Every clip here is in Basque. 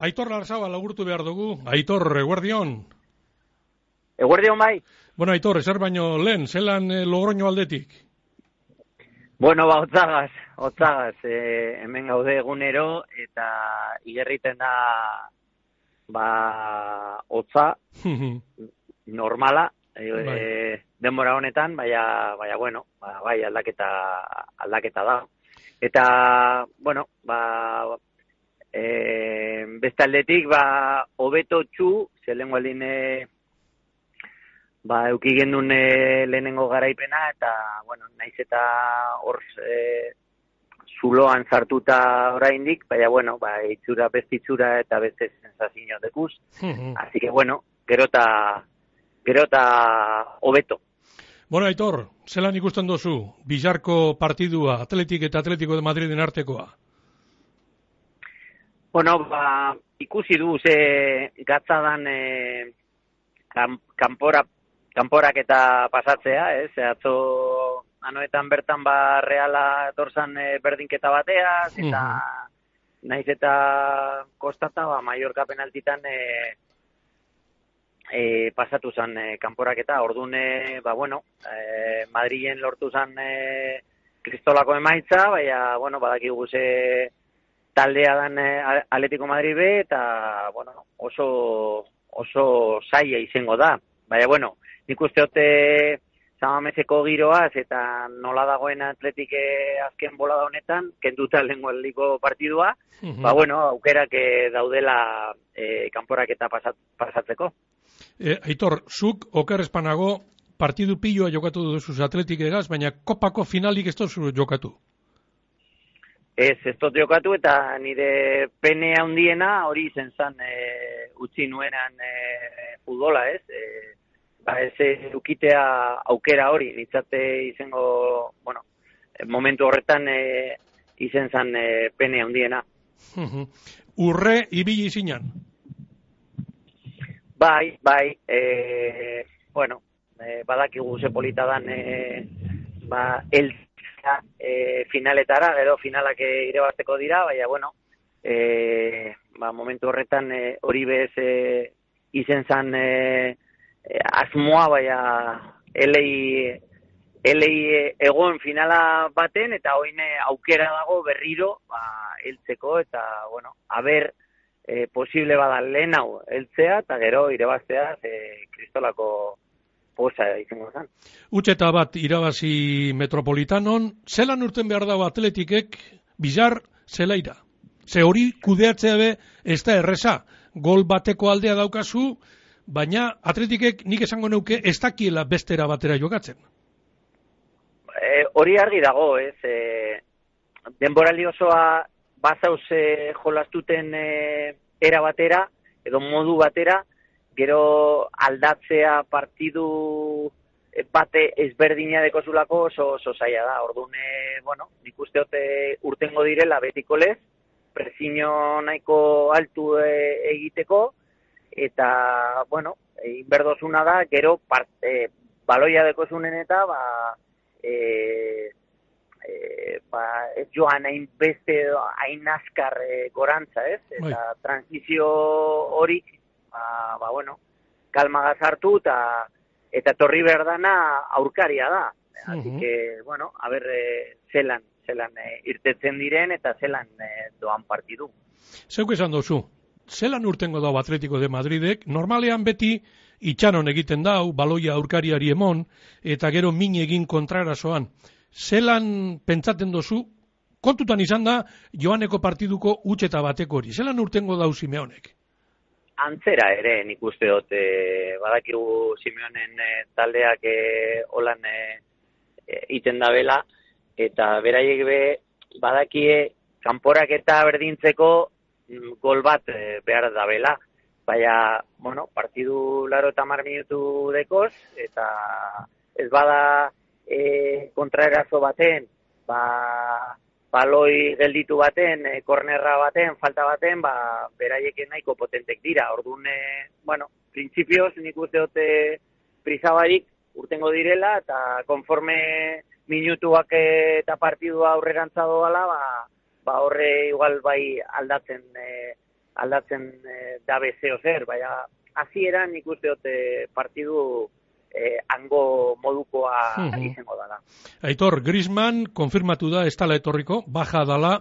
Aitor Larzaba lagurtu behar dugu. Aitor, eguerdion. Eguerdion bai. Bueno, Aitor, ezer baino lehen, zelan eh, logroño aldetik? Bueno, ba, otzagaz, otzagaz, eh, hemen gaude egunero, eta igerriten da, ba, otza, normala, eh, Bai. denbora honetan, baina, baina, bueno, ba, bai, aldaketa, aldaketa da. Eta, bueno, ba, eh, beste aldetik, ba, hobeto txu, zelen gualdin, eh, ba, euki gendun eh, lehenengo garaipena, eta, bueno, naiz eta hor eh, zuloan sartuta oraindik, baina, bueno, ba, itxura, beste itxura eta beste sensazio dekuz. Así que, bueno, gero eta, gero eta hobeto. bueno, Aitor, zelan ikusten dozu? Bizarko partidua, Atletik eta Atletico de Madriden artekoa. Bueno, ba, ikusi du ze gatzadan e, kan, kanpora, kanporak eta pasatzea, ez? Atzo anoetan bertan ba reala etorzan e, berdinketa bateaz, eta naiz eta kostata ba Mallorca penaltitan e, e, pasatu zan e, kanporaketa, orduan, e, ba, bueno, e, Madrilen lortu zan e, kristolako emaitza, baina, bueno, badakigu ze taldea dan e, Atletico Madrid be, eta, bueno, oso, oso saia izango da. Baina, bueno, nik uste hote Samameseko giroaz eta nola dagoen atletik eh, azken bolada honetan, kenduta lehenko aldiko partidua, ba, bueno, aukerak eh, daudela eh, kanporak eta pasat, pasatzeko. E, Aitor, zuk oker espanago partidu piloa jokatu duzuz Atletik egaz, baina kopako finalik ez dozu jokatu. Ez, ez dut jokatu eta nire pene handiena hori izen zan e, utzi nuenan e, futbola, ez? E, ba, ez eukitea aukera hori, nitzate izango, bueno, momentu horretan e, izen zan e, pene handiena. Urre ibili zinan. Bai, bai, e, bueno, e, badakigu ze polita dan e, ba, eltzea e, finaletara, gero finalak e, irebazteko dira, baina, bueno, e, ba, momentu horretan e, hori bez e, izen zan e, asmoa, baina elei, elei egon finala baten, eta hoine aukera dago berriro ba, eltzeko, eta, bueno, haber, e, posible bada lehen hau heltzea eta gero irebaztea e, kristolako posa izango zen. Utxeta bat irabazi metropolitanon, zelan urten behar dago atletikek, bizar, zelaira. Ze hori kudeatzea be, ez da erresa. Gol bateko aldea daukazu, baina atletikek nik esango neuke ez dakiela bestera batera jokatzen. E, hori argi dago, ez, e, denboraldi osoa bazauz e, jolastuten e, era batera, edo modu batera, gero aldatzea partidu bate ezberdina dekozulako oso, oso zaila da. Orduan, e, bueno, nik uste hote urtengo direla betiko lez, presio nahiko altu e, egiteko, eta, bueno, e, inberdozuna da, gero part, e, baloia dekozunen eta, ba, e, e, ba, ez joan hain beste hain azkar e, gorantza, ez? Eta Bai. transizio hori, ba, ba, bueno, kalma gazartu eta eta torri berdana aurkaria da. Así que, bueno, a ver, e, zelan, zelan e, irtetzen diren eta zelan e, doan partidu. Zeuk esan duzu, zelan urtengo dau Atletico de Madridek, normalean beti itxaron egiten dau, baloia aurkariari emon, eta gero min egin kontrarasoan. Zelan pentsaten dozu, kontutan izan da, joaneko partiduko utxeta bateko hori. Zelan urtengo dau Simeonek? Antzera ere, nik uste dut, e, badakigu Simeonen e, taldeak e, holan e, iten da bela, eta beraiek be, badakie kanporak eta berdintzeko mm, gol bat e, behar da bela. Baina, bueno, partidu laro eta mar minutu dekoz, eta ez bada e, kontraerazo baten, ba, baloi gelditu baten, e, kornerra baten, falta baten, ba, beraiek nahiko potentek dira. Orduan, e, bueno, printzipioz nik uste dute prizabarik urtengo direla, eta konforme minutuak eta partidua aurrerantza doala, ba, ba horre igual bai aldatzen e, aldatzen e, dabe zeo zer, baina hasieran nik uste dut e, partidu e, hango modukoa Mhm. izango dala. Aitor, Griezmann konfirmatu da ez tala etorriko, baja dala,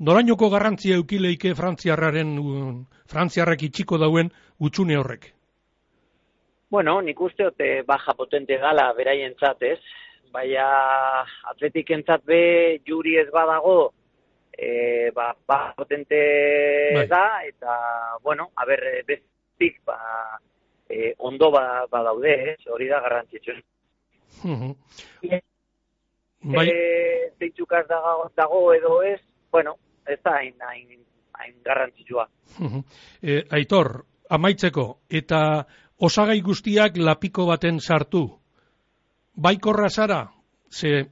norainoko garrantzia eukileike frantziarraren, uh, frantziarrak itxiko dauen utxune horrek. Bueno, nik uste dut eh, baja potente gala beraientzat, ez? Baina atletikentzat be juri ez badago, e, ba, baja potente Bai. da, eta, bueno, a ber, eh, bestik, ba, e, ondo ba, badaude, ez? Hori da garrantzitsu. Mhm. Bai, E, zeintzukaz dago, dago edo ez, bueno, ez da hain, hain, hain garrantzitsua. e, Aitor, amaitzeko, eta osagai guztiak lapiko baten sartu. Baikorra zara, ze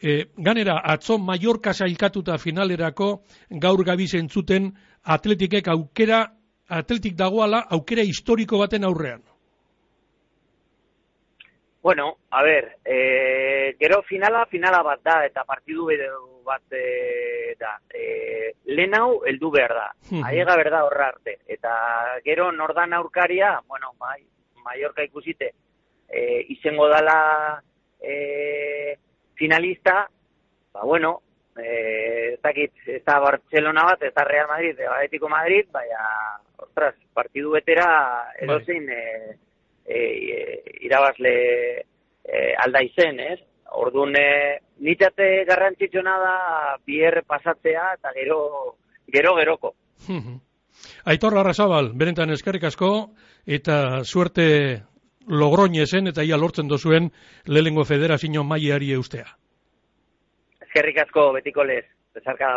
e, ganera atzo Mallorca sailkatuta finalerako gaur gabiz entzuten atletikek aukera, atletik dagoala aukera historiko baten aurrean. Bueno, a ber, e, gero finala, finala bat da, eta partidu bat e, da. E, lehen hau, heldu behar da. Aiega berda horra arte. Eta gero nordan aurkaria, bueno, bai, Mallorca ikusite, e, izango dala e, finalista, ba bueno, e, ez dakit, ez da Barcelona bat, ez da Real Madrid, ez Atletico Madrid, baina, ostras, partidu betera edozein e, e, e, irabazle e, alda izen, ez? Orduan, e, nitate garrantzitsuna da bier pasatzea eta gero, gero geroko. Aitor Larrazabal, berentan eskerrik asko, eta suerte logroñesen eta ia lortzen dozuen lehengo federazio mailari eustea. Eskerrik asko betiko lez, bezarka